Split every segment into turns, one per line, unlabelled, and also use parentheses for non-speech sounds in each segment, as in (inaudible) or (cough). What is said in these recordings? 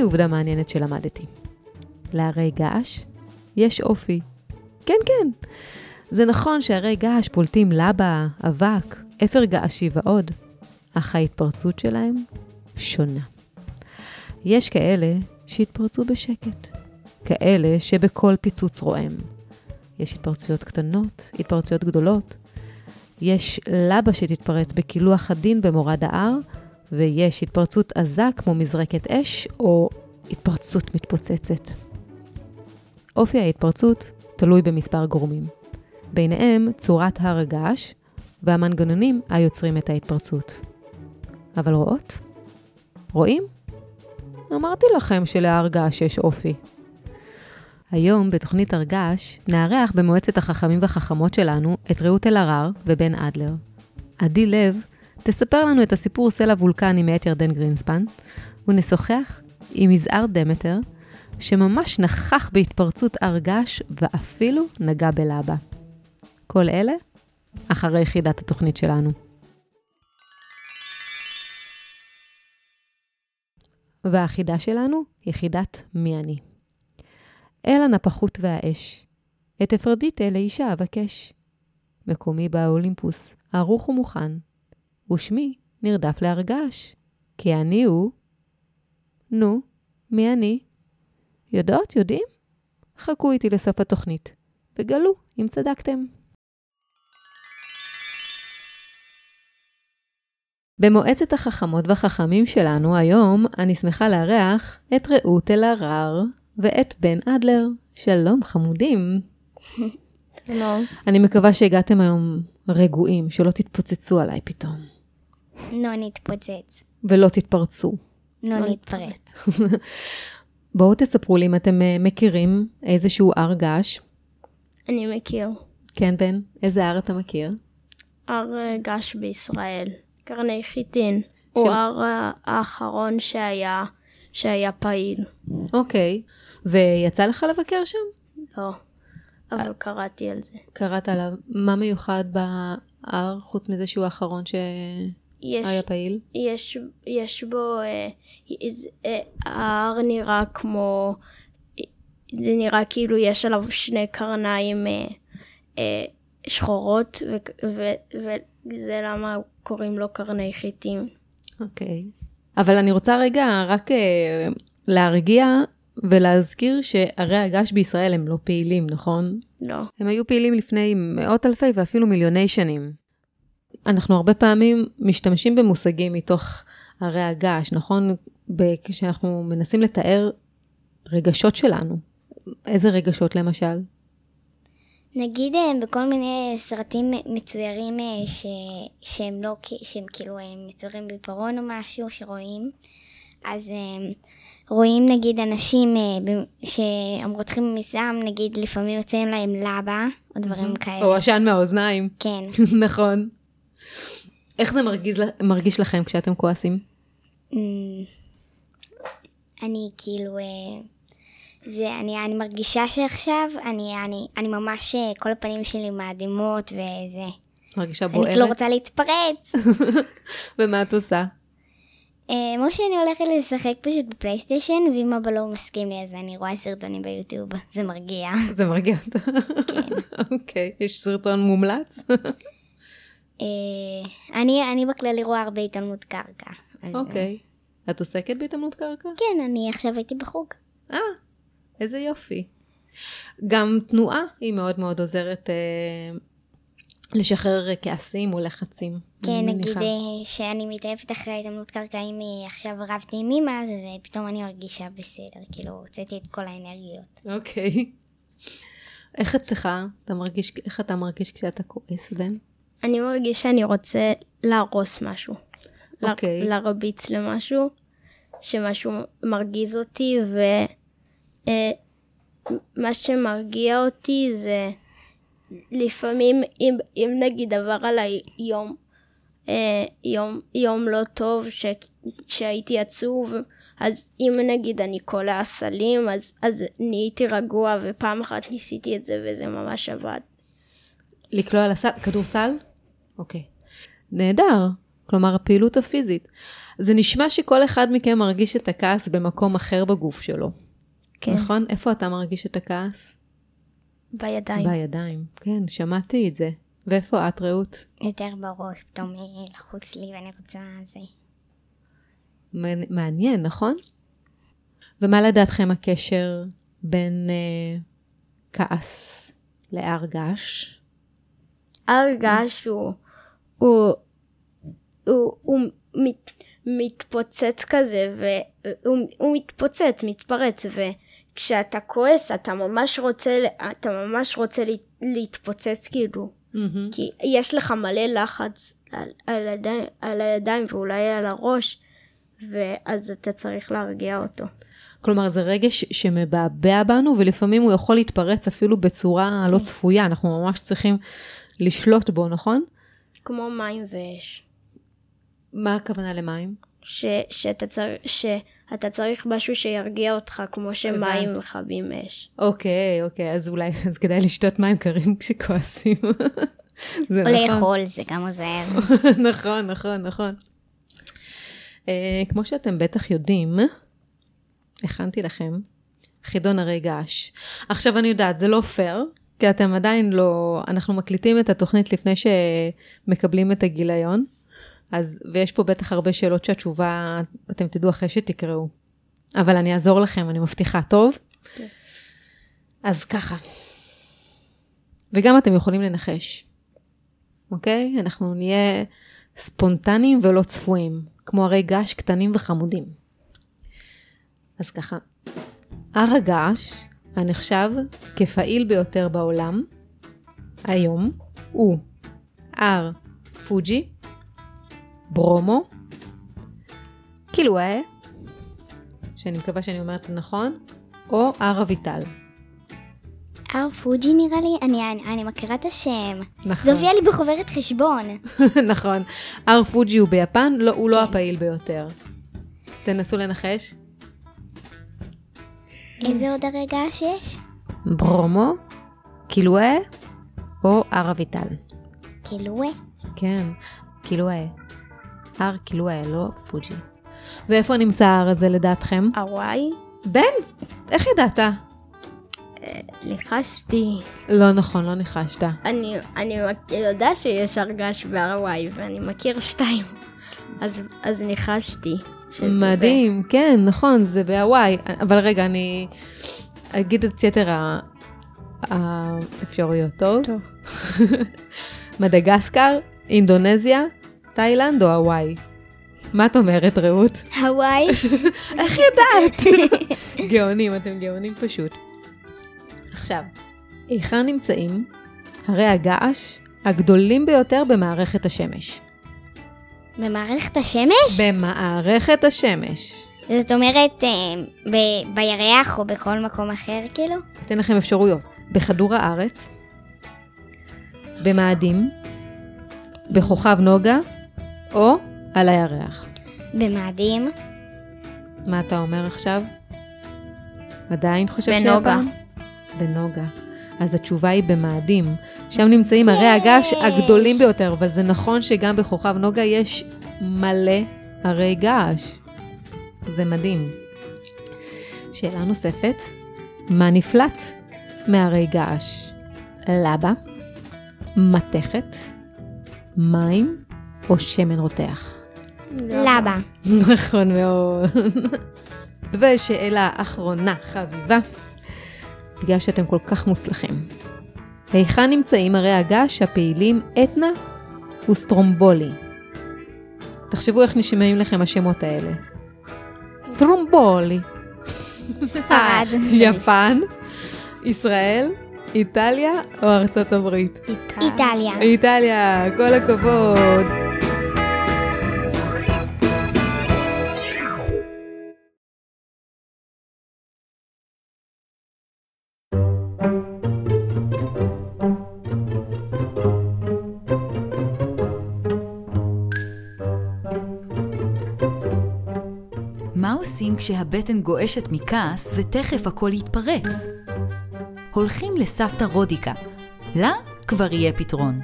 הנה עובדה מעניינת שלמדתי. להרי געש יש אופי. כן, כן. זה נכון שהרי געש פולטים לבה, אבק, אפר געשי ועוד, אך ההתפרצות שלהם שונה. יש כאלה שהתפרצו בשקט, כאלה שבכל פיצוץ רועם. יש התפרצויות קטנות, התפרצויות גדולות. יש לבה שתתפרץ בקילוח עדין במורד ההר, ויש התפרצות עזה כמו מזרקת אש או התפרצות מתפוצצת. אופי ההתפרצות תלוי במספר גורמים. ביניהם צורת הר הגעש והמנגנונים היוצרים את ההתפרצות. אבל רואות? רואים? אמרתי לכם שלהר געש יש אופי. היום, בתוכנית הרגש, נארח במועצת החכמים והחכמות שלנו את רעות אלהרר ובן אדלר. עדי לב תספר לנו את הסיפור סלע וולקני מאת ירדן גרינספן, ונשוחח עם יזהר דמטר, שממש נכח בהתפרצות הר געש ואפילו נגע בלבה. כל אלה אחרי יחידת התוכנית שלנו. והחידה שלנו, יחידת מי אני. אל הנפחות והאש, את אפרדיטה לאישה אבקש. מקומי באולימפוס, ערוך ומוכן, ושמי נרדף להרגש, כי אני הוא... נו, מי אני? יודעות, יודעים? חכו איתי לסוף התוכנית, וגלו אם צדקתם. במועצת החכמות והחכמים שלנו היום אני שמחה לארח את רעות אלהרר ואת בן אדלר. שלום, חמודים.
שלום.
אני מקווה שהגעתם היום רגועים, שלא תתפוצצו עליי פתאום.
לא נתפוצץ.
ולא תתפרצו.
לא נתפרץ. (laughs)
בואו תספרו לי אם אתם אה, מכירים איזשהו הר געש.
אני מכיר.
כן, בן? איזה הר אתה מכיר?
הר אה, געש בישראל. קרני חיטין. הוא ההר אה, האחרון שהיה, שהיה פעיל.
אוקיי. ויצא לך לבקר שם?
לא. אבל קראתי על זה.
קראת עליו. מה מיוחד בהר, חוץ מזה שהוא האחרון שהיה
יש,
פעיל?
יש, יש בו, אה, איז- אה, ההר נראה כמו, זה נראה כאילו יש עליו שני קרניים אה, אה, שחורות, ו- ו- וזה למה קוראים לו קרני חיטים.
אוקיי. אבל אני רוצה רגע רק אה, להרגיע ולהזכיר שהרי הגעש בישראל הם לא פעילים, נכון?
לא.
הם היו פעילים לפני מאות אלפי ואפילו מיליוני שנים. אנחנו הרבה פעמים משתמשים במושגים מתוך הרי הגעש, נכון? כשאנחנו מנסים לתאר רגשות שלנו. איזה רגשות למשל?
נגיד אה, בכל מיני סרטים מצוירים אה, ש... שהם לא, שהם כאילו אה, מצוירים בעיפרון או משהו שרואים, אז רואים נגיד אנשים שהם רותחים מזעם, נגיד לפעמים יוצאים להם לבה, או דברים כאלה.
או עשן מהאוזניים.
כן. (laughs)
נכון. איך זה מרגיש, מרגיש לכם כשאתם כועסים?
אמ, אני כאילו, אה, זה, אני, אני מרגישה שעכשיו, אני, אני, אני ממש, אה, כל הפנים שלי מאדימות וזה.
מרגישה
אני כאילו
בוערת?
רוצה להתפרץ. (laughs)
ומה את עושה?
אה, כמו שאני הולכת לשחק פשוט בפלייסטיישן, ואם אבא לא מסכים לי אז אני רואה סרטונים ביוטיוב, (laughs) זה מרגיע.
זה מרגיע אותה.
כן. (laughs)
אוקיי, יש סרטון מומלץ?
אה, אני, אני בכללי רואה הרבה התעלמות קרקע.
אוקיי. את עוסקת בהתעמלות קרקע?
כן, אני עכשיו הייתי בחוג.
אה, איזה יופי. גם תנועה היא מאוד מאוד עוזרת אה, לשחרר כעסים או לחצים.
כן, נגיד. אה, שאני מתעייפת אחרי התעמלות קרקע, אם אה, עכשיו רבתי עם אמא, אז פתאום אני מרגישה בסדר, כאילו הוצאתי את כל האנרגיות.
אוקיי. איך אצלך, אתה מרגיש, איך אתה מרגיש כשאתה כועס, בן?
אני מרגיש שאני רוצה להרוס משהו.
אוקיי.
להרביץ למשהו, שמשהו מרגיז אותי, ומה שמרגיע אותי זה לפעמים, אם, אם נגיד עבר עליי יום, אה, יום, יום לא טוב, ש, שהייתי עצוב, אז אם נגיד אני קולע סלים, אז, אז נהייתי רגוע, ופעם אחת ניסיתי את זה וזה ממש עבד.
לקלוע לסל, כדורסל? אוקיי. נהדר. כלומר הפעילות הפיזית. זה נשמע שכל אחד מכם מרגיש את הכעס במקום אחר בגוף שלו,
כן,
נכון? איפה אתה מרגיש את הכעס?
בידיים.
בידיים. כן, שמעתי את זה. ואיפה את, רעות?
יותר בראש, פתאום לחוץ לי ואני רוצה זה.
מעניין- מעניין, נכון? ומה לדעתכם הקשר בין אה, כעס להר געש?
הר געש הוא, הוא, הוא, הוא מת, מתפוצץ כזה, והוא הוא מתפוצץ, מתפרץ, וכשאתה כועס אתה ממש רוצה, אתה ממש רוצה להת- להתפוצץ כאילו,
מהמם.
כי יש לך מלא לחץ על, על, הידיים, על הידיים ואולי על הראש, ואז אתה צריך להרגיע אותו.
כלומר, זה רגש שמבעבע בנו, ולפעמים הוא יכול להתפרץ אפילו בצורה לא צפויה, אנחנו ממש צריכים לשלוט בו, נכון?
כמו מים ואש.
מה הכוונה למים?
ש, שאתה, צר, שאתה צריך משהו שירגיע אותך, כמו שמים. מכבים אש.
אוקיי, אוקיי, אז אולי, אז כדאי לשתות מים קרים כשכועסים. (laughs) זה
או
נכון.
לאכול, זה גם עוזר. (laughs)
נכון, נכון, נכון. אה, כמו שאתם בטח יודעים, הכנתי לכם חידון הרי געש. עכשיו אני יודעת, זה לא פייר, כי אתם עדיין לא, אנחנו מקליטים את התוכנית לפני שמקבלים את הגיליון, אז, ויש פה בטח הרבה שאלות שהתשובה, אתם תדעו אחרי שתקראו. אבל אני אעזור לכם, אני מבטיחה, טוב?
כן.
אז ככה. וגם אתם יכולים לנחש, אוקיי? אנחנו נהיה ספונטניים ולא צפויים, כמו הרי געש קטנים וחמודים. אז ככה, הר הגעש, הנחשב כפעיל ביותר בעולם, היום, הוא הר פוג'י, ברומו, קילואה, שאני מקווה שאני אומרת נכון, או הר אביטל.
הר פוג'י נראה לי, אני, אני, אני מכירה את השם.
נכון.
זה הופיע לי בחוברת חשבון. (laughs)
נכון. הר פוג'י הוא ביפן, לא, הוא לא
כן.
הפעיל ביותר. תנסו לנחש.
איזה עוד הרגע שיש?
ברומו, קילואה או הר אביטל.
כאילו, אה,
כן, קילואה. הר קילואה, לא פוג'י. ואיפה נמצא ההר הזה לדעתכם?
הוואי,
בן, איך ידעת?
ניחשתי.
לא נכון, לא ניחשת.
אני, אני יודע שיש הרגש בהוואי, ואני מכיר שתיים. אז, אז ניחשתי.
מדהים, כן, נכון, זה בהוואי. אבל רגע, אני אגיד את יתר האפשרויות, טוב?
טוב. (laughs)
מדגסקר, אינדונזיה, תאילנד או הוואי? מה את אומרת, רעות?
הוואי, (laughs)
איך ידעת? (laughs) גאונים, אתם גאונים פשוט. עכשיו, היכן נמצאים הרי הגעש הגדולים ביותר במערכת השמש?
במערכת השמש?
במערכת השמש.
זאת אומרת, אה, ב- בירח או בכל מקום אחר, כאילו?
אתן לכם אפשרויות. בכדור הארץ, במאדים, בכוכב נוגה, או על הירח.
במאדים.
מה אתה אומר עכשיו? עדיין חושב
בנוגה.
שיפן? בנוגה. אז התשובה היא במאדים. שם נמצאים הרי הגעש
יש.
הגדולים ביותר, אבל זה נכון שגם בכוכב נוגה יש מלא הרי געש. זה מדהים. שאלה נוספת, מה נפלט מהרי געש? לבה, מתכת, מים או שמן רותח?
לבה. (laughs)
נכון מאוד. (laughs) ושאלה אחרונה חביבה, בגלל שאתם כל כך מוצלחים. היכן נמצאים הרי הגעש הפעילים אתנה וסטרומבולי? תחשבו איך נשמעים לכם השמות האלה. סטרומבולי.
ספרד. (laughs)
יפן, ישראל, איטליה או ארצות הברית?
איטליה.
איטליה, כל הכבוד.
כשהבטן גועשת מכעס ותכף הכל יתפרץ? הולכים לסבתא רודיקה. לה כבר יהיה פתרון.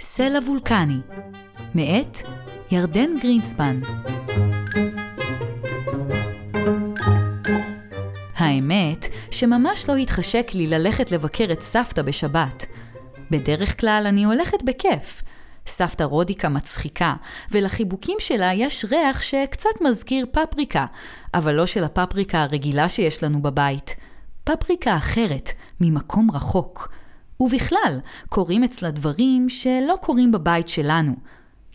סלע וולקני, מאת ירדן גרינספן. האמת שממש לא התחשק לי ללכת לבקר את סבתא בשבת. בדרך כלל אני הולכת בכיף. סבתא רודיקה מצחיקה, ולחיבוקים שלה יש ריח שקצת מזכיר פפריקה, אבל לא של הפפריקה הרגילה שיש לנו בבית. פפריקה אחרת, ממקום רחוק. ובכלל, קורים אצלה דברים שלא קורים בבית שלנו.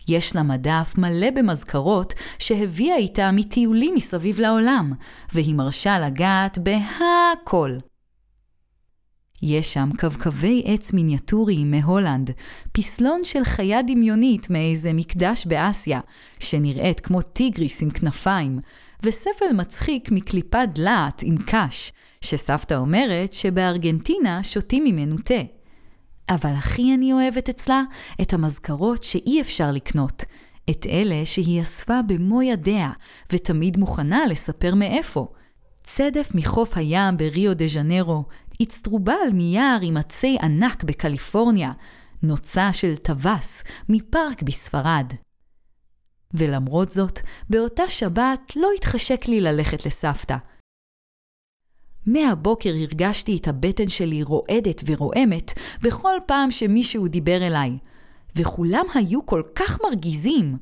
יש לה מדף מלא במזכרות שהביאה איתה מטיולים מסביב לעולם, והיא מרשה לגעת בהכל. יש שם קווקווי עץ מיניאטוריים מהולנד, פסלון של חיה דמיונית מאיזה מקדש באסיה, שנראית כמו טיגריס עם כנפיים, וספל מצחיק מקליפת דלעת עם קש, שסבתא אומרת שבארגנטינה שותים ממנו תה. אבל הכי אני אוהבת אצלה את המזכרות שאי אפשר לקנות, את אלה שהיא אספה במו ידיה, ותמיד מוכנה לספר מאיפה. צדף מחוף הים בריו דה ז'נרו, אצטרובל מיער עם עצי ענק בקליפורניה, נוצה של טווס מפארק בספרד. ולמרות זאת, באותה שבת לא התחשק לי ללכת לסבתא. מהבוקר הרגשתי את הבטן שלי רועדת ורועמת בכל פעם שמישהו דיבר אליי, וכולם היו כל כך מרגיזים.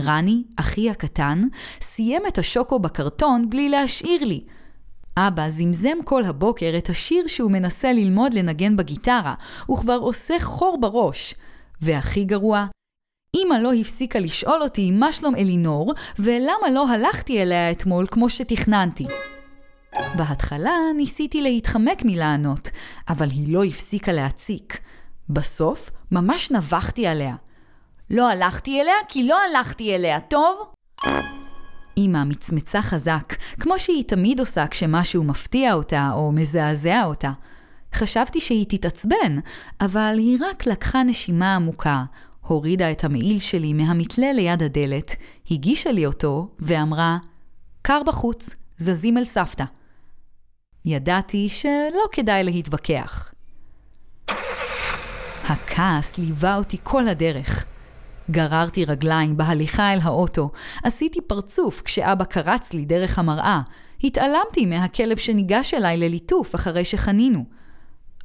רני, אחי הקטן, סיים את השוקו בקרטון בלי להשאיר לי. אבא זמזם כל הבוקר את השיר שהוא מנסה ללמוד לנגן בגיטרה, וכבר עושה חור בראש. והכי גרוע, אמא לא הפסיקה לשאול אותי מה שלום אלינור, ולמה לא הלכתי אליה אתמול כמו שתכננתי. בהתחלה ניסיתי להתחמק מלענות, אבל היא לא הפסיקה להציק. בסוף ממש נבחתי עליה. לא הלכתי אליה כי לא הלכתי אליה, טוב? אמא מצמצה חזק, כמו שהיא תמיד עושה כשמשהו מפתיע אותה או מזעזע אותה. חשבתי שהיא תתעצבן, אבל היא רק לקחה נשימה עמוקה, הורידה את המעיל שלי מהמתלה ליד הדלת, הגישה לי אותו ואמרה, קר בחוץ, זזים אל סבתא. ידעתי שלא כדאי להתווכח. הכעס ליווה אותי כל הדרך. גררתי רגליים בהליכה אל האוטו, עשיתי פרצוף כשאבא קרץ לי דרך המראה, התעלמתי מהכלב שניגש אליי לליטוף אחרי שחנינו.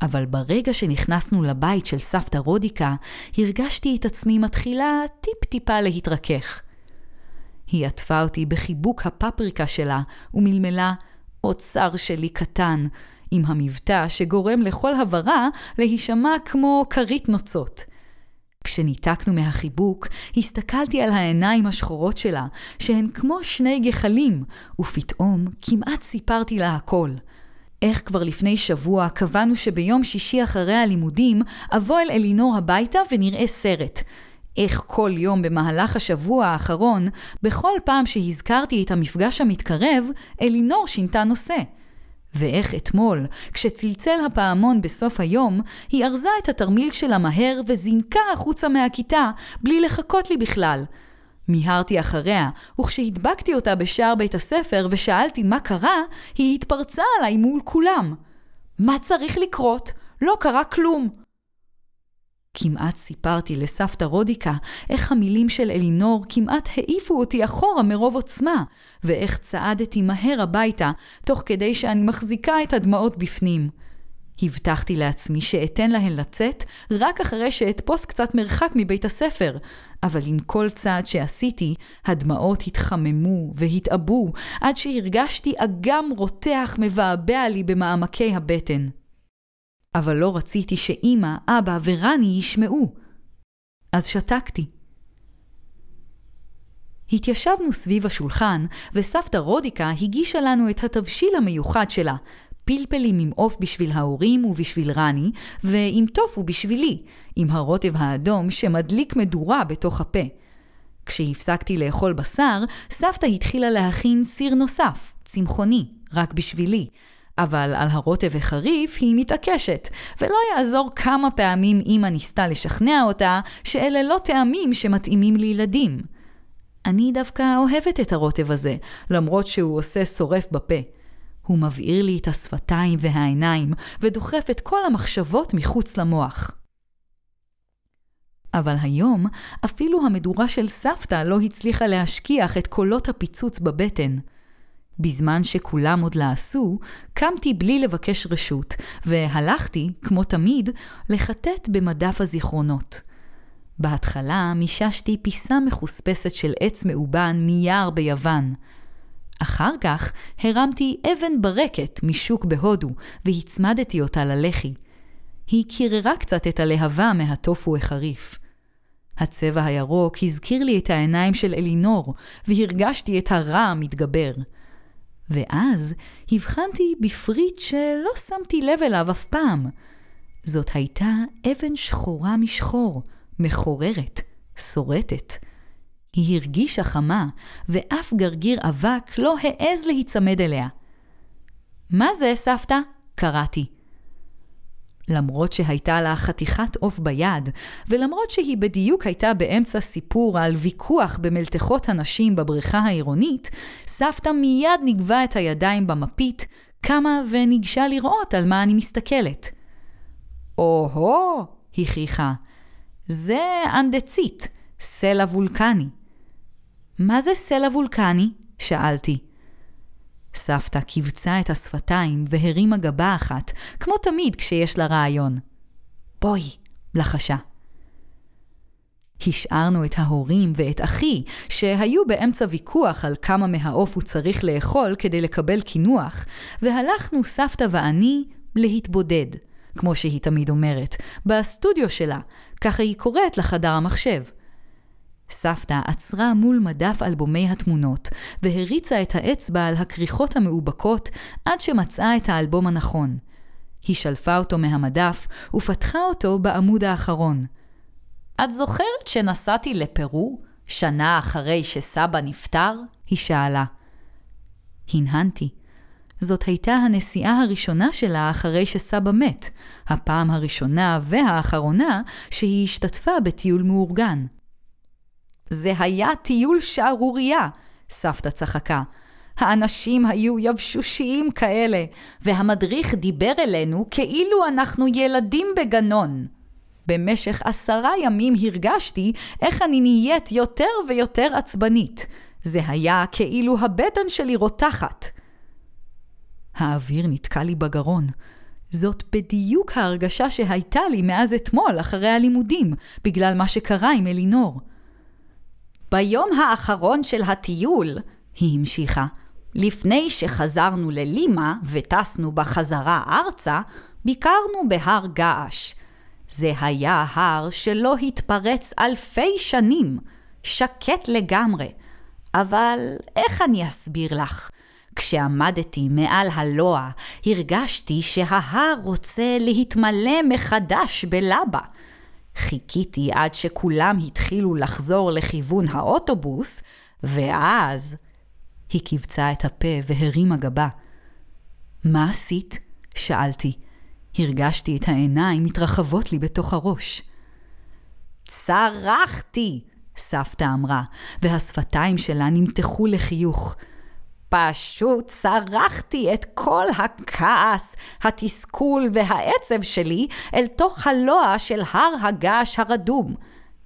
אבל ברגע שנכנסנו לבית של סבתא רודיקה, הרגשתי את עצמי מתחילה טיפ-טיפה להתרכך. היא עטפה אותי בחיבוק הפפריקה שלה ומלמלה, אוצר שלי קטן, עם המבטא שגורם לכל הברה להישמע כמו כרית נוצות. כשניתקנו מהחיבוק, הסתכלתי על העיניים השחורות שלה, שהן כמו שני גחלים, ופתאום כמעט סיפרתי לה הכל. איך כבר לפני שבוע קבענו שביום שישי אחרי הלימודים אבוא אל אלינור הביתה ונראה סרט. איך כל יום במהלך השבוע האחרון, בכל פעם שהזכרתי את המפגש המתקרב, אלינור שינתה נושא. ואיך אתמול, כשצלצל הפעמון בסוף היום, היא ארזה את התרמיל שלה מהר וזינקה החוצה מהכיתה, בלי לחכות לי בכלל. מיהרתי אחריה, וכשהדבקתי אותה בשער בית הספר ושאלתי מה קרה, היא התפרצה עליי מול כולם. מה צריך לקרות? לא קרה כלום. כמעט סיפרתי לסבתא רודיקה איך המילים של אלינור כמעט העיפו אותי אחורה מרוב עוצמה, ואיך צעדתי מהר הביתה, תוך כדי שאני מחזיקה את הדמעות בפנים. הבטחתי לעצמי שאתן להן לצאת רק אחרי שאתפוס קצת מרחק מבית הספר, אבל עם כל צעד שעשיתי, הדמעות התחממו והתעבו עד שהרגשתי אגם רותח מבעבע לי במעמקי הבטן. אבל לא רציתי שאימא, אבא ורני ישמעו. אז שתקתי. התיישבנו סביב השולחן, וסבתא רודיקה הגישה לנו את התבשיל המיוחד שלה, פלפלים עם עוף בשביל ההורים ובשביל רני, ועם טופו בשבילי, עם הרוטב האדום שמדליק מדורה בתוך הפה. כשהפסקתי לאכול בשר, סבתא התחילה להכין סיר נוסף, צמחוני, רק בשבילי, אבל על הרוטב וחריף היא מתעקשת, ולא יעזור כמה פעמים אמא ניסתה לשכנע אותה שאלה לא טעמים שמתאימים לילדים. אני דווקא אוהבת את הרוטב הזה, למרות שהוא עושה שורף בפה. הוא מבעיר לי את השפתיים והעיניים, ודוחף את כל המחשבות מחוץ למוח. אבל היום אפילו המדורה של סבתא לא הצליחה להשכיח את קולות הפיצוץ בבטן. בזמן שכולם עוד לעשו, קמתי בלי לבקש רשות, והלכתי, כמו תמיד, לחטט במדף הזיכרונות. בהתחלה מיששתי פיסה מחוספסת של עץ מאובן מיער ביוון. אחר כך הרמתי אבן ברקת משוק בהודו, והצמדתי אותה ללחי. היא קיררה קצת את הלהבה מהטופו החריף. הצבע הירוק הזכיר לי את העיניים של אלינור, והרגשתי את הרע המתגבר. ואז הבחנתי בפריט שלא שמתי לב אליו אף פעם. זאת הייתה אבן שחורה משחור, מחוררת, שורטת. היא הרגישה חמה, ואף גרגיר אבק לא העז להיצמד אליה. מה זה, סבתא? קראתי. למרות שהייתה לה חתיכת עוף ביד, ולמרות שהיא בדיוק הייתה באמצע סיפור על ויכוח במלתחות הנשים בבריכה העירונית, סבתא מיד נגבה את הידיים במפית, קמה וניגשה לראות על מה אני מסתכלת. או-הו, הכריחה, זה אנדצית, סלע וולקני. מה זה סלע וולקני? שאלתי. סבתא קיבצה את השפתיים והרימה גבה אחת, כמו תמיד כשיש לה רעיון. בואי, לחשה. השארנו את ההורים ואת אחי, שהיו באמצע ויכוח על כמה מהעוף הוא צריך לאכול כדי לקבל קינוח, והלכנו סבתא ואני להתבודד, כמו שהיא תמיד אומרת, בסטודיו שלה, ככה היא קוראת לחדר המחשב. סבתא עצרה מול מדף אלבומי התמונות, והריצה את האצבע על הכריכות המאובקות עד שמצאה את האלבום הנכון. היא שלפה אותו מהמדף ופתחה אותו בעמוד האחרון. את זוכרת שנסעתי לפרו, שנה אחרי שסבא נפטר? היא שאלה. הנהנתי. זאת הייתה הנסיעה הראשונה שלה אחרי שסבא מת, הפעם הראשונה והאחרונה שהיא השתתפה בטיול מאורגן. זה היה טיול שערורייה, סבתא צחקה. האנשים היו יבשושיים כאלה, והמדריך דיבר אלינו כאילו אנחנו ילדים בגנון. במשך עשרה ימים הרגשתי איך אני נהיית יותר ויותר עצבנית. זה היה כאילו הבטן שלי רותחת. האוויר נתקע לי בגרון. זאת בדיוק ההרגשה שהייתה לי מאז אתמול אחרי הלימודים, בגלל מה שקרה עם אלינור. ביום האחרון של הטיול, היא המשיכה, לפני שחזרנו ללימה וטסנו בחזרה ארצה, ביקרנו בהר געש. זה היה הר שלא התפרץ אלפי שנים, שקט לגמרי. אבל איך אני אסביר לך? כשעמדתי מעל הלוע, הרגשתי שההר רוצה להתמלא מחדש בלבה. חיכיתי עד שכולם התחילו לחזור לכיוון האוטובוס, ואז... היא קיבצה את הפה והרימה גבה. מה עשית? שאלתי. הרגשתי את העיניים מתרחבות לי בתוך הראש. צרחתי! סבתא אמרה, והשפתיים שלה נמתחו לחיוך. פשוט צרחתי את כל הכעס, התסכול והעצב שלי אל תוך הלוע של הר הגעש הרדום.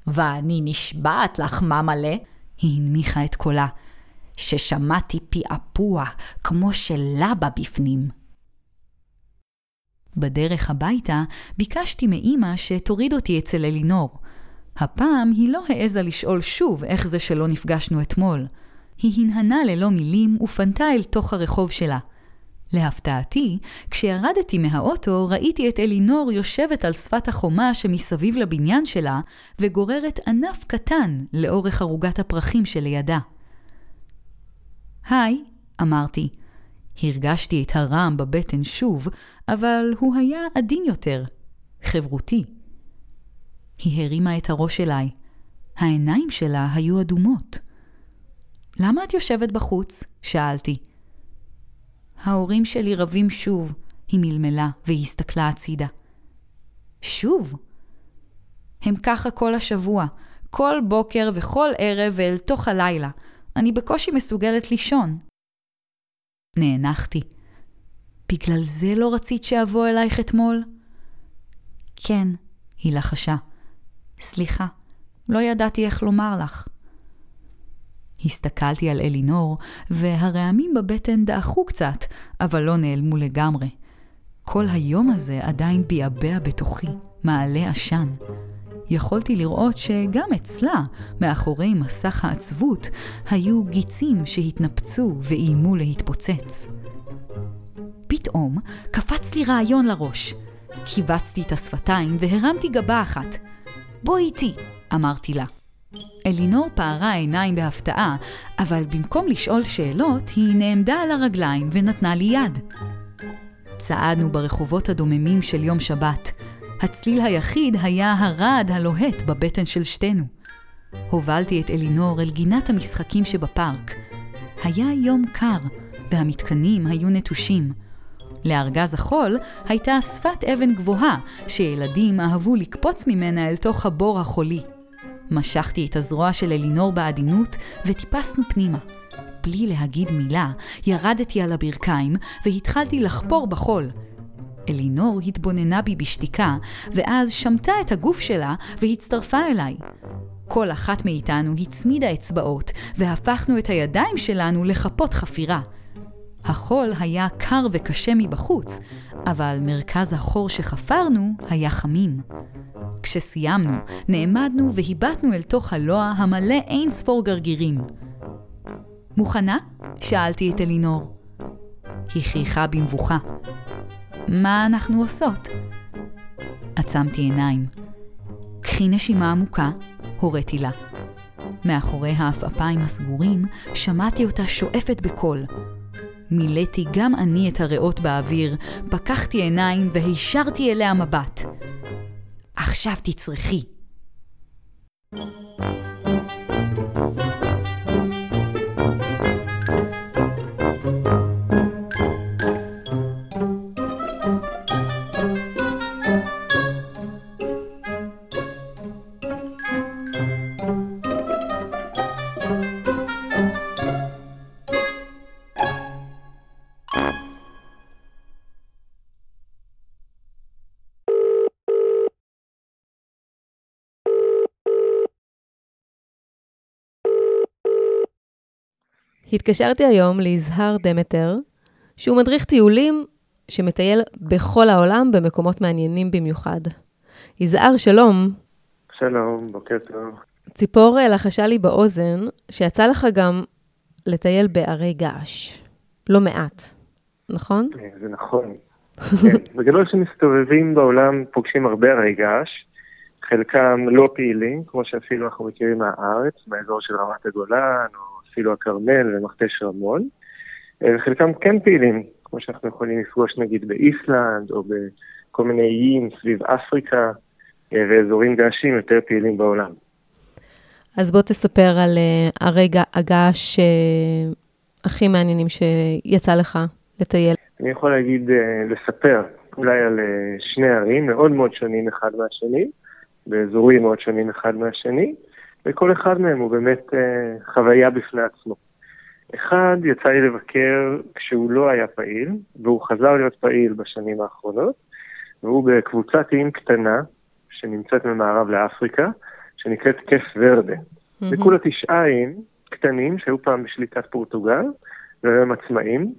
ואני נשבעת לך, ממלא, היא הנמיכה את קולה, ששמעתי פעפוע כמו של לבה בפנים. בדרך הביתה ביקשתי מאימא שתוריד אותי אצל אלינור. הפעם היא לא העזה לשאול שוב איך זה שלא נפגשנו אתמול. היא הנהנה ללא מילים ופנתה אל תוך הרחוב שלה. להפתעתי, כשירדתי מהאוטו ראיתי את אלינור יושבת על שפת החומה שמסביב לבניין שלה, וגוררת ענף קטן לאורך ערוגת הפרחים שלידה. היי, אמרתי. הרגשתי את הרעם בבטן שוב, אבל הוא היה עדין יותר, חברותי. היא הרימה את הראש אליי. העיניים שלה היו אדומות. למה את יושבת בחוץ? שאלתי. ההורים שלי רבים שוב, היא מלמלה והיא הסתכלה הצידה. שוב? הם ככה כל השבוע, כל בוקר וכל ערב ואל תוך הלילה. אני בקושי מסוגלת לישון. נאנחתי. בגלל זה לא רצית שאבוא אלייך אתמול? כן, היא לחשה. סליחה, לא ידעתי איך לומר לך. הסתכלתי על אלינור, והרעמים בבטן דעכו קצת, אבל לא נעלמו לגמרי. כל היום הזה עדיין ביעבע בתוכי, מעלה עשן. יכולתי לראות שגם אצלה, מאחורי מסך העצבות, היו גיצים שהתנפצו ואיימו להתפוצץ. פתאום קפץ לי רעיון לראש. קיבצתי את השפתיים והרמתי גבה אחת. בואי איתי, אמרתי לה. אלינור פערה עיניים בהפתעה, אבל במקום לשאול שאלות, היא נעמדה על הרגליים ונתנה לי יד. צעדנו ברחובות הדוממים של יום שבת. הצליל היחיד היה הרעד הלוהט בבטן של שתינו. הובלתי את אלינור אל גינת המשחקים שבפארק. היה יום קר, והמתקנים היו נטושים. לארגז החול הייתה שפת אבן גבוהה, שילדים אהבו לקפוץ ממנה אל תוך הבור החולי. משכתי את הזרוע של אלינור בעדינות וטיפסנו פנימה. בלי להגיד מילה, ירדתי על הברכיים והתחלתי לחפור בחול. אלינור התבוננה בי בשתיקה, ואז שמטה את הגוף שלה והצטרפה אליי. כל אחת מאיתנו הצמידה אצבעות, והפכנו את הידיים שלנו לחפות חפירה. החול היה קר וקשה מבחוץ, אבל מרכז החור שחפרנו היה חמים. כשסיימנו, נעמדנו והיבטנו אל תוך הלוע המלא אין ספור גרגירים. מוכנה? שאלתי את אלינור. היא חייכה במבוכה. מה אנחנו עושות? עצמתי עיניים. קחי נשימה עמוקה, הוריתי לה. מאחורי העפעפיים הסגורים שמעתי אותה שואפת בקול. מילאתי גם אני את הריאות באוויר, פקחתי עיניים והישרתי אליה מבט. עכשיו תצרכי.
התקשרתי היום ליזהר דמטר, שהוא מדריך טיולים שמטייל בכל העולם במקומות מעניינים במיוחד. יזהר, שלום.
שלום, בוקר טוב.
ציפור לחשה לי באוזן שיצא לך גם לטייל בערי געש. לא מעט, נכון?
אה, זה נכון. כן, (laughs) בגדול שמסתובבים בעולם פוגשים הרבה ערי געש, חלקם לא פעילים, כמו שאפילו אנחנו מכירים מהארץ, באזור של רמת הגולן, או אפילו הכרמל ומכתש רמון, אה, וחלקם כן פעילים, כמו שאנחנו יכולים לפגוש נגיד באיסלנד, או בכל מיני איים סביב אפריקה, אה, ואזורים געשים יותר פעילים בעולם.
אז בוא תספר על uh, הרגע הגעש הכי מעניינים שיצא לך לטייל.
אני יכול להגיד, לספר אולי על שני ערים מאוד מאוד שונים אחד מהשני, באזורים מאוד שונים אחד מהשני. וכל אחד מהם הוא באמת uh, חוויה בפני עצמו. אחד יצא לי לבקר כשהוא לא היה פעיל, והוא חזר להיות פעיל בשנים האחרונות, והוא בקבוצת איים קטנה שנמצאת ממערב לאפריקה, שנקראת כיף ורדה. Mm-hmm. זה כולה תשעה איים קטנים שהיו פעם בשליטת פורטוגל, והם עצמאים,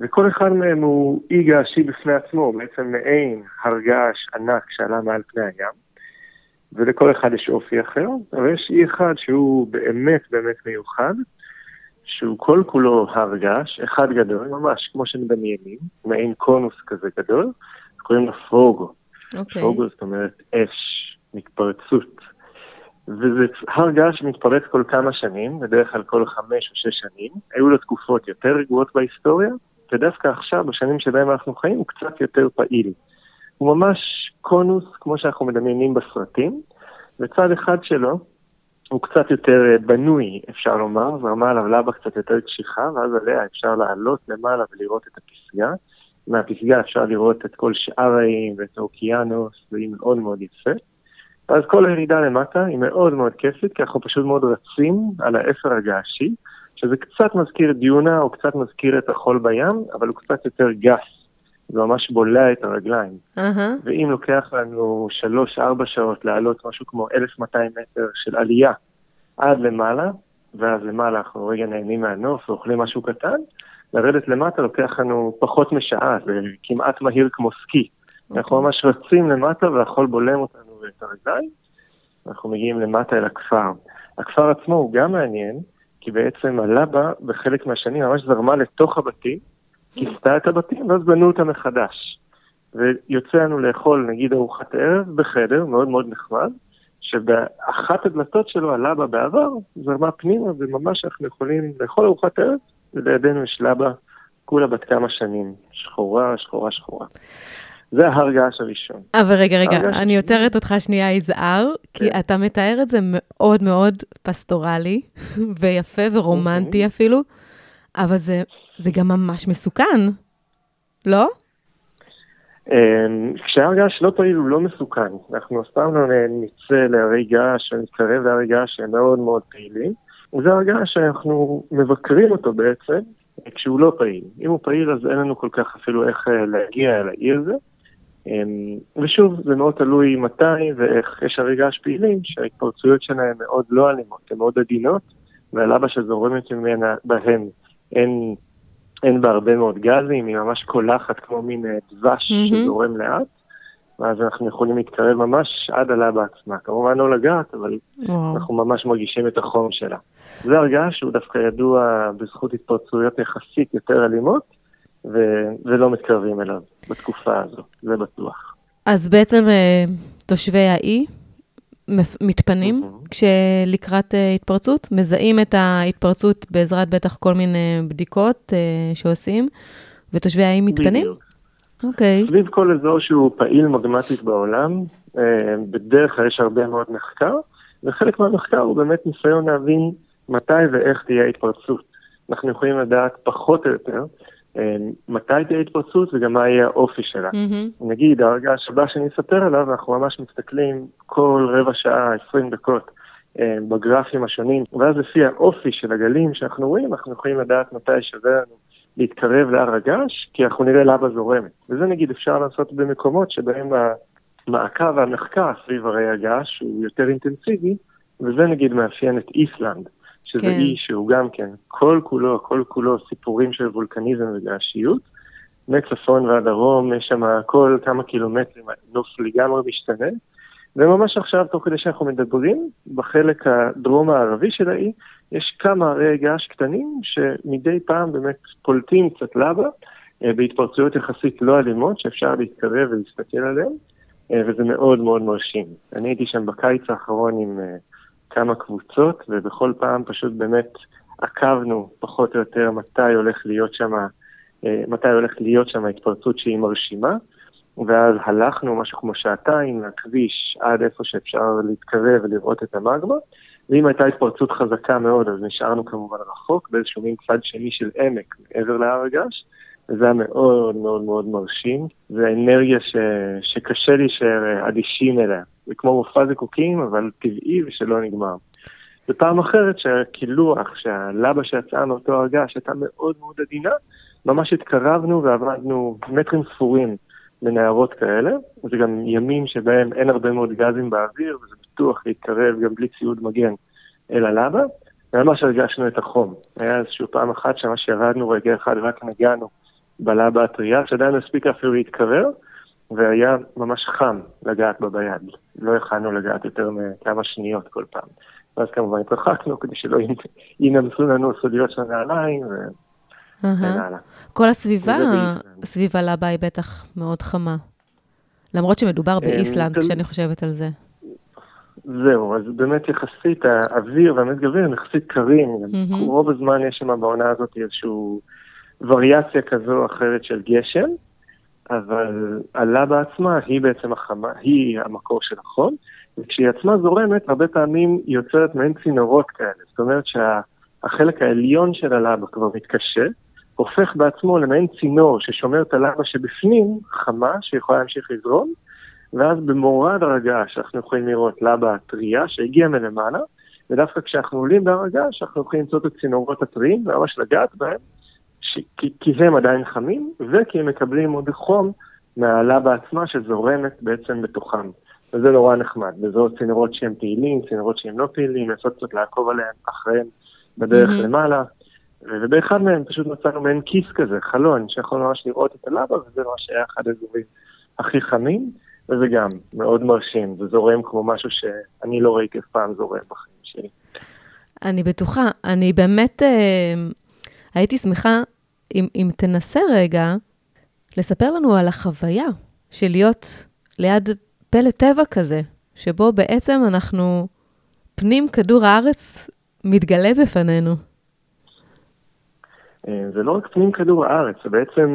וכל אחד מהם הוא אי געשי בפני עצמו, בעצם מעין הר געש ענק שעלה מעל פני הים. ולכל אחד יש אופי אחר, אבל יש אי אחד שהוא באמת באמת מיוחד, שהוא כל כולו הר געש, אחד גדול, ממש כמו שמדמיינים, מעין קונוס כזה גדול, קוראים לו פרוגו. Okay. אוקיי. פרוגו זאת אומרת אש, מתפרצות. וזה הר געש שמתפרץ כל כמה שנים, בדרך כלל כל חמש או שש שנים. היו לו תקופות יותר רגועות בהיסטוריה, ודווקא עכשיו, בשנים שבהם אנחנו חיים, הוא קצת יותר פעיל. הוא ממש קונוס, כמו שאנחנו מדמיינים בסרטים, וצד אחד שלו הוא קצת יותר אה, בנוי, אפשר לומר, זרמה עליו לבה קצת יותר קשיחה, ואז עליה אפשר לעלות למעלה ולראות את הפסגה. מהפסגה אפשר לראות את כל שאר האיים ואת האוקיינוס, והיא מאוד מאוד יפה. ואז כל הירידה למטה היא מאוד מאוד כיפית, כי אנחנו פשוט מאוד רצים על האפר הגעשי, שזה קצת מזכיר דיונה או קצת מזכיר את החול בים, אבל הוא קצת יותר גס זה ממש בולע את הרגליים.
אהה.
ואם לוקח לנו 3-4 שעות לעלות משהו כמו 1,200 מטר של עלייה עד למעלה, ואז למעלה אנחנו רגע נהנים מהנוף ואוכלים משהו קטן, לרדת למטה לוקח לנו פחות משעה, זה כמעט מהיר כמו סקי. אנחנו ממש רצים למטה והחול בולם אותנו ואת הרגליים, אנחנו מגיעים למטה אל הכפר. הכפר עצמו הוא גם מעניין, כי בעצם הלבה בחלק מהשנים ממש זרמה לתוך הבתים, כיסתה את הבתים ואז בנו אותם מחדש. ויוצא לנו לאכול נגיד ארוחת ערב בחדר מאוד מאוד נחמד, שבאחת הדלתות שלו הלבה בעבר זרמה פנימה וממש אנחנו יכולים לאכול ארוחת ערב, ולידינו יש לבה כולה בת כמה שנים, שחורה, שחורה, שחורה. זה ההר געש הראשון.
אבל רגע, רגע,
הרגשתי.
אני עוצרת אותך שנייה, יזהר, כי
כן.
אתה מתאר את זה מאוד מאוד פסטורלי, (laughs) ויפה ורומנטי
אוקיי.
אפילו, אבל זה, זה גם ממש מסוכן, לא?
אמ, כשהר געש לא פעיל הוא לא מסוכן. אנחנו אף פעם לא נצא להרי געש ונתקרב להרי געש שהם מאוד מאוד פעילים. וזה הר געש שאנחנו מבקרים אותו בעצם כשהוא לא פעיל. אם הוא פעיל אז אין לנו כל כך אפילו איך אה, להגיע אל האי הזה. אמ, ושוב, זה מאוד תלוי מתי ואיך יש הרי געש פעילים שההתפרצויות שלהם מאוד לא אלימות, הן מאוד עדינות, והלבה שזורמת ממנה בהם אין אין בה הרבה מאוד גזים, היא ממש קולחת כמו מין אה, דבש
מהמם.
שזורם לאט, ואז אנחנו יכולים להתקרב ממש עד הלבה עצמה. כמובן לא לגעת, אבל
וואו.
אנחנו ממש מרגישים את החום שלה. זה הרגש שהוא דווקא ידוע בזכות התפרצויות יחסית יותר אלימות, ו- ולא מתקרבים אליו בתקופה הזו, זה בטוח.
אז בעצם אה, תושבי האי מתפנים. כשלקראת אה, התפרצות, מזהים את ההתפרצות בעזרת בטח כל מיני בדיקות אה, שעושים, ותושבי האי מתפנים?
בדיוק.
אוקיי.
סביב כל אזור שהוא פעיל מגמטית בעולם, אה, בדרך כלל יש הרבה מאוד מחקר, וחלק מהמחקר הוא באמת ניסיון להבין מתי ואיך תהיה התפרצות. אנחנו יכולים לדעת פחות או יותר מתי תהיה התפרצות וגם מה יהיה האופי שלה.
מהמם.
נגיד, הרגש הבא שאני אספר עליו, אנחנו ממש מסתכלים כל רבע שעה, 20 דקות, אה, בגרפים השונים, ואז לפי האופי של הגלים שאנחנו רואים, אנחנו יכולים לדעת מתי שווה לנו להתקרב להר הגעש, כי אנחנו נראה לבה זורמת. וזה נגיד אפשר לעשות במקומות שבהם המעקב והמחקר סביב הרי הגעש הוא יותר אינטנסיבי, וזה נגיד מאפיין את איסלנד, שזה
כן.
אי שהוא גם כן כל כולו, כל כולו סיפורים של וולקניזם וגעשיות. מצפון ועד דרום, יש שם כל כמה קילומטרים, הנוף לגמרי משתנה. וממש עכשיו, תוך כדי שאנחנו מדברים, בחלק הדרום הערבי של האי, יש כמה הרי געש קטנים שמדי פעם באמת פולטים קצת לבה, אה, בהתפרצויות יחסית לא אלימות, שאפשר להתקרב ולהסתכל עליהן, אה, וזה מאוד מאוד מרשים. אני הייתי שם בקיץ האחרון עם אה, כמה קבוצות, ובכל פעם פשוט באמת עקבנו פחות או יותר מתי הולך להיות שם אה, מתי הולכת להיות שם התפרצות שהיא מרשימה, ואז הלכנו משהו כמו שעתיים מהכביש עד איפה שאפשר להתקרב ולראות את המגמה, ואם הייתה התפרצות חזקה מאוד, אז נשארנו כמובן רחוק, באיזשהו מין צד שני של עמק מעבר להר הגעש, וזה היה מאוד מאוד מאוד מרשים. זו אנרגיה ש... שקשה להישאר אה, אדישים אליה. זה כמו מופע זיקוקים, אבל טבעי ושלא נגמר. ופעם אחרת שהקילוח, שהלבה שיצאה מאותו הר געש הייתה מאוד מאוד עדינה, ממש התקרבנו ועבדנו מטרים ספורים לנערות כאלה. זה גם ימים שבהם אין הרבה מאוד גזים באוויר, וזה בטוח להתקרב גם בלי ציוד מגן אל הלבה. ממש הרגשנו את החום. היה איזושהי פעם אחת שממש ירדנו רגע אחד ורק נגענו בלבה הטריה, שעדיין הספיקה אפילו להתקרר, והיה ממש חם לגעת בה ביד. לא יכלנו לגעת יותר מכמה שניות כל פעם. ואז כמובן התרחקנו כדי שלא ינמסו לנו סודיות של הנעליים, ו... וכן
אהה.
הלאה.
כל הסביבה,
באיסלנד.
סביב הלבה היא בטח מאוד חמה. למרות שמדובר באיסלנד,
תל-
כשאני חושבת על זה.
זהו, אז באמת יחסית האוויר והמזג אוויר הם יחסית קרים. רוב הזמן יש שם בעונה הזאת איזושהי וריאציה כזו או אחרת של גשם, אבל הלבה עצמה היא בעצם החמה, היא המקור של החום, וכשהיא עצמה זורמת, הרבה פעמים היא יוצרת מעין צינורות כאלה, זאת אומרת שהחלק העליון של הלבה כבר מתקשה, הופך בעצמו למעין צינור ששומר את הלבה שבפנים חמה, שיכולה להמשיך לזרום, ואז במורד הר הגעש אנחנו יכולים לראות לבה טריה שהגיעה מלמעלה, ודווקא כשאנחנו עולים בהר הגעש אנחנו יכולים למצוא את הצינורות הטריים וממש לגעת בהם, ש... כי, כי הם עדיין חמים, וכי הם מקבלים עוד חום מהלבה עצמה שזורמת בעצם בתוכם. וזה נורא נחמד, וזאת צינורות שהם פעילים, צינורות שהם לא פעילים, לעשות קצת לעקוב עליהם אחריהם בדרך mm-hmm. למעלה. ובאחד מהם פשוט מצאנו מעין כיס כזה, חלון, שיכול ממש לראות את הלבה, וזה ממש היה אחד האזורים הכי חמים, וזה גם מאוד מרשים, זה זורם כמו משהו שאני לא ראיתי אף פעם זורם בחיים שלי.
אני בטוחה, אני באמת אה, הייתי שמחה אם, אם תנסה רגע לספר לנו על החוויה של להיות ליד פלא טבע כזה, שבו בעצם אנחנו, פנים כדור הארץ מתגלה בפנינו.
אה, זה לא רק פנים כדור הארץ, זה בעצם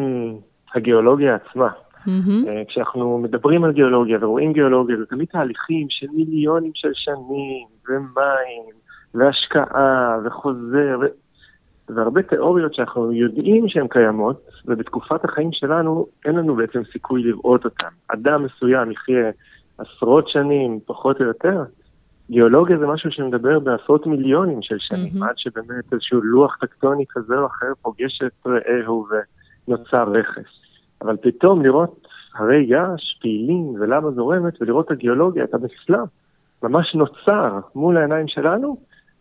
הגיאולוגיה עצמה. Mm-hmm. כשאנחנו מדברים על גיאולוגיה ורואים גיאולוגיה, זה תמיד תהליכים של מיליונים של שנים, ומים, והשקעה, וחוזר. והרבה תיאוריות שאנחנו יודעים שהן קיימות, ובתקופת החיים שלנו אין לנו בעצם סיכוי לראות אותן. אדם מסוים יחיה עשרות שנים, פחות או יותר, גיאולוגיה זה משהו שמדבר בעשרות מיליונים של שנים, mm-hmm. עד שבאמת איזשהו לוח טקטוני כזה או אחר פוגש את רעהו ונוצר רכס. אבל פתאום לראות הרי געש פעילים ולמה זורמת, ולראות את הגיאולוגיה, את המסלם, ממש נוצר מול העיניים שלנו,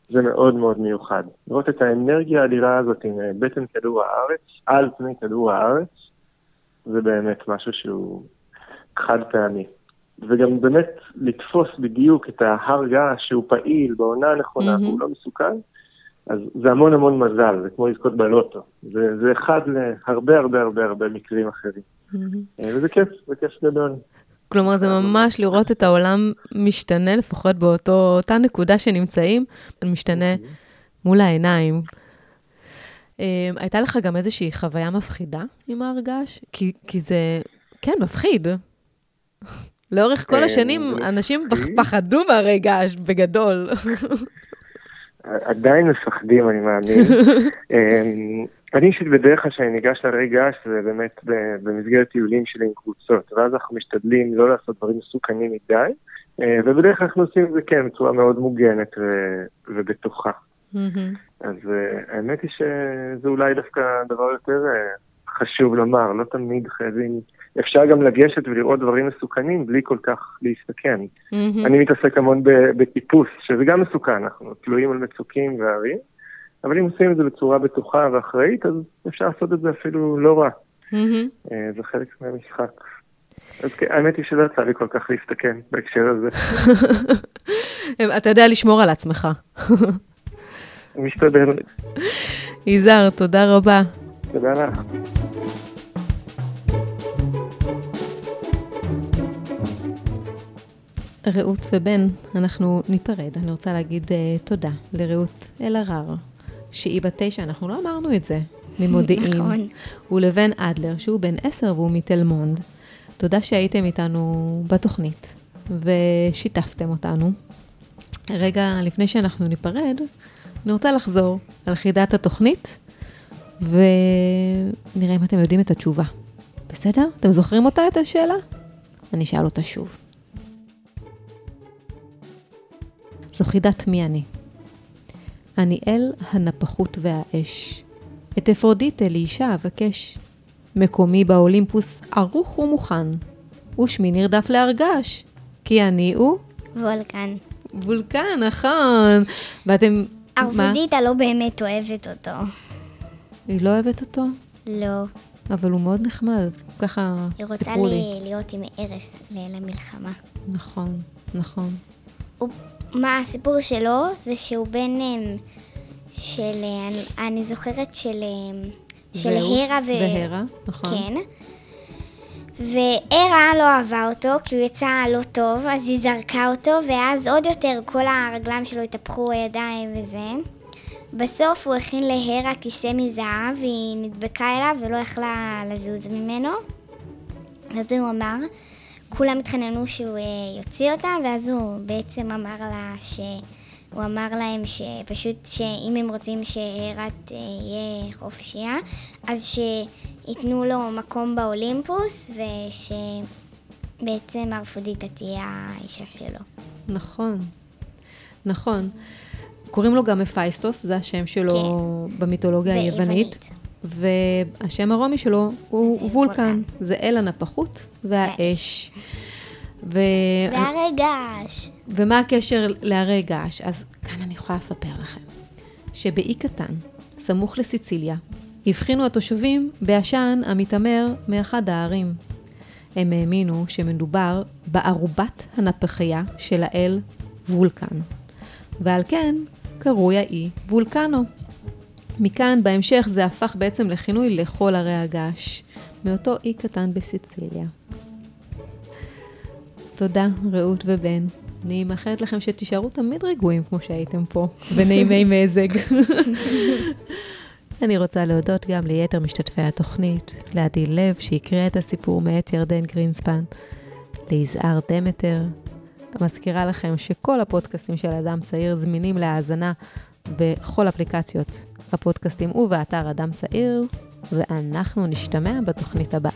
זה מאוד מאוד מיוחד. לראות את האנרגיה האדירה הזאת עם בטן כדור הארץ, על פני כדור הארץ, זה באמת משהו שהוא חד פעמי. וגם באמת לתפוס בדיוק את ההר געש שהוא פעיל בעונה הנכונה mm-hmm. והוא לא מסוכן, אז זה המון המון מזל, זה כמו לזכות בלוטו. זה, זה אחד להרבה הרבה הרבה הרבה מקרים אחרים. Mm-hmm. וזה כיף, זה כיף גדול.
כלומר, זה ממש לראות את העולם משתנה, לפחות באותה נקודה שנמצאים, משתנה. מול העיניים. אה, הייתה לך גם איזושהי חוויה מפחידה עם ההר געש? כי, כי זה, כן, מפחיד. לאורך כל השנים אנשים פחדו מהרי געש בגדול.
עדיין מפחדים, אני מאמין. (laughs) אמ, אני אישית בדרך כלל כשאני ניגש להרי געש זה באמת במסגרת טיולים שלי עם קבוצות, ואז אנחנו משתדלים לא לעשות דברים מסוכנים מדי, אה, ובדרך כלל אנחנו עושים את זה כן בצורה מאוד מוגנת ובטוחה. אז אה, האמת היא שזה אולי דווקא דבר יותר אה, חשוב לומר, לא תמיד חייבים, אפשר גם לגשת ולראות דברים מסוכנים בלי כל כך להסתכן. Mm-hmm. אני מתעסק המון בטיפוס, שזה גם מסוכן, אנחנו תלויים על מצוקים והרים, אבל אם עושים את זה בצורה בטוחה ואחראית, אז אפשר לעשות את זה אפילו לא רע. Mm-hmm. זה חלק מהמשחק. אז כן, האמת היא שלא יצא לי כל כך להסתכן בהקשר הזה. (laughs)
אתה יודע לשמור על עצמך.
משתדל. (laughs)
יזהר, תודה רבה.
תודה לך.
רעות ובן, אנחנו ניפרד. אני רוצה להגיד uh, תודה לרעות אלהרר, שהיא בת תשע, אנחנו לא אמרנו את זה, ממודיעין. (laughs) נכון. ולבן אדלר, שהוא בן עשר והוא מתל מונד. תודה שהייתם איתנו בתוכנית ושיתפתם אותנו. רגע לפני שאנחנו ניפרד, אני רוצה לחזור על חידת התוכנית, ונראה אם אתם יודעים את התשובה. בסדר? אתם זוכרים אותה, את השאלה? אני אשאל אותה שוב. זו חידת מי אני. אני אל הנפחות והאש. את אפרודיטה לאישה אבקש. מקומי באולימפוס ערוך ומוכן, ושמי נרדף להרגש, כי אני הוא...
וולקן.
וולקן, נכון. ואתם...
אפרודיטה לא באמת אוהבת אותו.
היא לא אוהבת אותו?
לא.
אבל הוא מאוד נחמד, ככה סיפרו לי.
היא רוצה להיות עם ארס למלחמה.
נכון, נכון.
הוא מה הסיפור שלו? זה שהוא בן אמ, של, אני, אני זוכרת של, אמ, של הרה ו...
והרה, נכון.
כן. והרה לא אהבה אותו, כי הוא יצא לא טוב, אז היא זרקה אותו, ואז עוד יותר כל הרגליים שלו התהפכו הידיים וזה. בסוף הוא הכין להרה כיסא מזהב, והיא נדבקה אליו ולא יכלה לזוז ממנו. אז הוא אמר, כולם התחננו שהוא uh, יוציא אותה, ואז הוא בעצם אמר לה ש... הוא אמר להם שפשוט שאם הם רוצים שהרת uh, יהיה חופשייה, אז שייתנו לו מקום באולימפוס, ושבעצם ארפודיטה תהיה האישה שלו.
נכון, נכון. קוראים לו גם מפייסטוס, זה השם שלו כן. במיתולוגיה היוונית. והשם הרומי שלו הוא וולקן.
וולקן.
זה אל הנפחות והאש. ו...
והרי געש.
ומה הקשר להרי געש? אז כאן אני יכולה לספר לכם שבאי קטן, סמוך לסיציליה, הבחינו התושבים בעשן המתעמר מאחד הערים. הם האמינו שמדובר בערובת הנפחייה של האל וולקן, ועל כן קרוי האי וולקנו. מכאן, בהמשך, זה הפך בעצם לכינוי לכל הרי הגעש, מאותו אי קטן בסיציליה. תודה, רעות ובן. אני מאחלת לכם שתישארו תמיד רגועים כמו שהייתם פה, (laughs) ונעימי מזג. (laughs) אני רוצה להודות גם ליתר משתתפי התוכנית, לעדי לב שהקריאה את הסיפור מאת ירדן גרינספן, ליזהר דמטר. מזכירה לכם שכל הפודקאסטים של אדם צעיר זמינים להאזנה בכל אפליקציות הפודקאסטים ובאתר אדם צעיר, ואנחנו נשתמע בתוכנית הבאה.